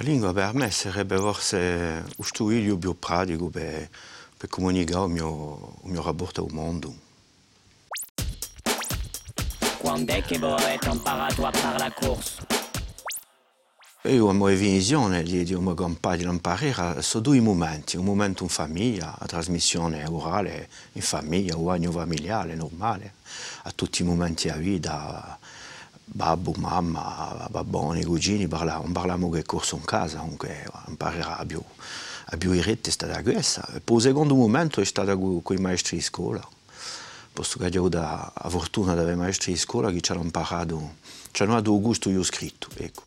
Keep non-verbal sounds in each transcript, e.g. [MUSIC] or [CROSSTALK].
La lingua per me sarebbe forse lo studio più pratico per, per comunicare il mio, il mio rapporto al mondo. Quando è che voi avete imparato a fare la corsa? Io ho una visione di, di una compagno di imparare su due momenti, un momento in famiglia, la trasmissione orale in famiglia, o bagno familiare normale, a tutti i momenti della vita, babbo, mamma, babboni, cugini, parlavamo, parlavamo che corso in casa, comunque più, a più i retti è stata questa. E poi il secondo momento è stato con i maestri di scuola, posto che ho la fortuna di avere maestri di scuola che ci hanno imparato, ci hanno dato gusto io scritto, ecco.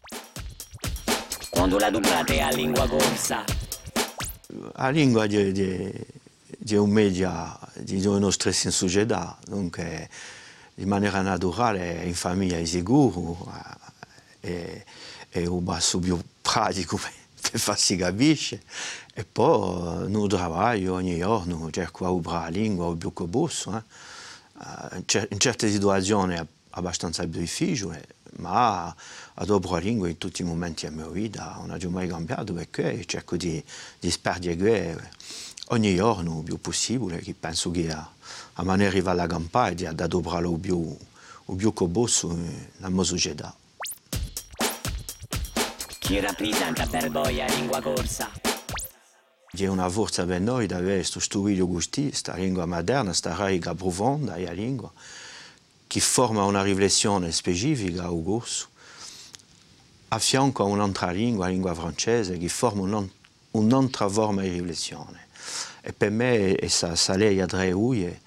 Quando la dublate a lingua corsa? La lingua è, è un media di nostra società, dunque in maniera naturale in famiglia è sicuro e, è un basso più pratico [LAUGHS] per farsi capisce e poi nel lavoro ogni giorno cerco di imparare la lingua il più che posso eh. in certe situazioni è abbastanza difficile ma adopero la lingua in tutti i momenti della mia vita non ho mai cambiato perché cerco di, di sperdiare ogni giorno il più possibile che penso che a, a maniera di arrivare alla campagna di adoperare il più, il più che posso nella mia società chi rappresenta per voi la lingua corsa? È una forza per noi di avere questo studio così, questa lingua moderna, questa raica profonda della lingua, che forma una riflessione specifica al corso, a fianco a un'altra lingua, la lingua francese, che forma un'altra forma di riflessione. E per me è questa lei a tre uie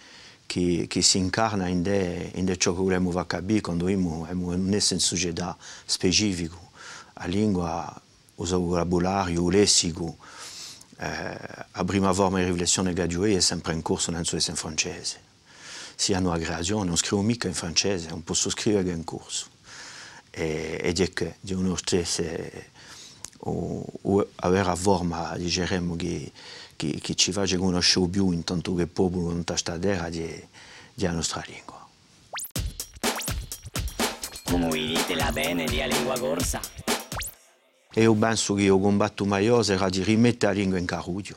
che, che si incarna in, de, in de ciò che vogliamo capire quando siamo in una società specifica a lingua, o vocabolario, o lessico, eh, a prima forma di riflessione che ho è sempre in corso nel suo in francese. Sia una creazione, non scrivo mica in francese, non posso scrivere in corso. E, ed è che di uno stesso o, o avere la forma, diciamo, che, che, che ci faccia conoscere più intanto che popolo in questa terra della nostra lingua. Come dite la bene di lingua corsa? E io penso che il combatto maggiore sarà di rimettere la lingua in caruglio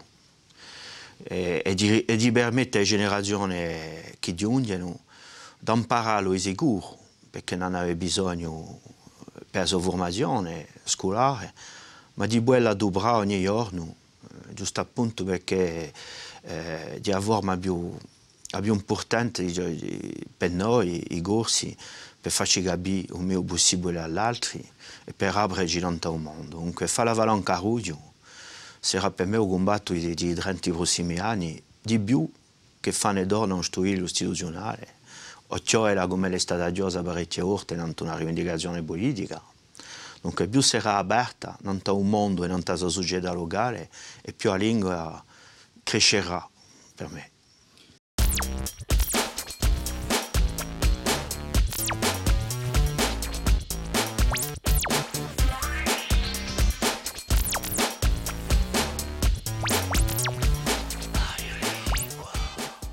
e, e, di, e di permettere alle generazioni che giungono di imparare sicuro, perché non aveva bisogno per la formazione scolare, ma di quella dobrare ogni giorno, giusto appunto perché eh, di una più, più importante per noi i corsi per farci capire il mio possibile agli altri e per aprire tanto il mondo. Dunque, fare la valore caruglio sarà per me un combatto di, di 30 prossimi anni di più che fanno d'oro uno studio istituzionale, o cioè come è stata giosa parecchie volte in una rivendicazione politica. Dunque, più sarà aperta in un mondo e in una società locale, e più la lingua crescerà per me.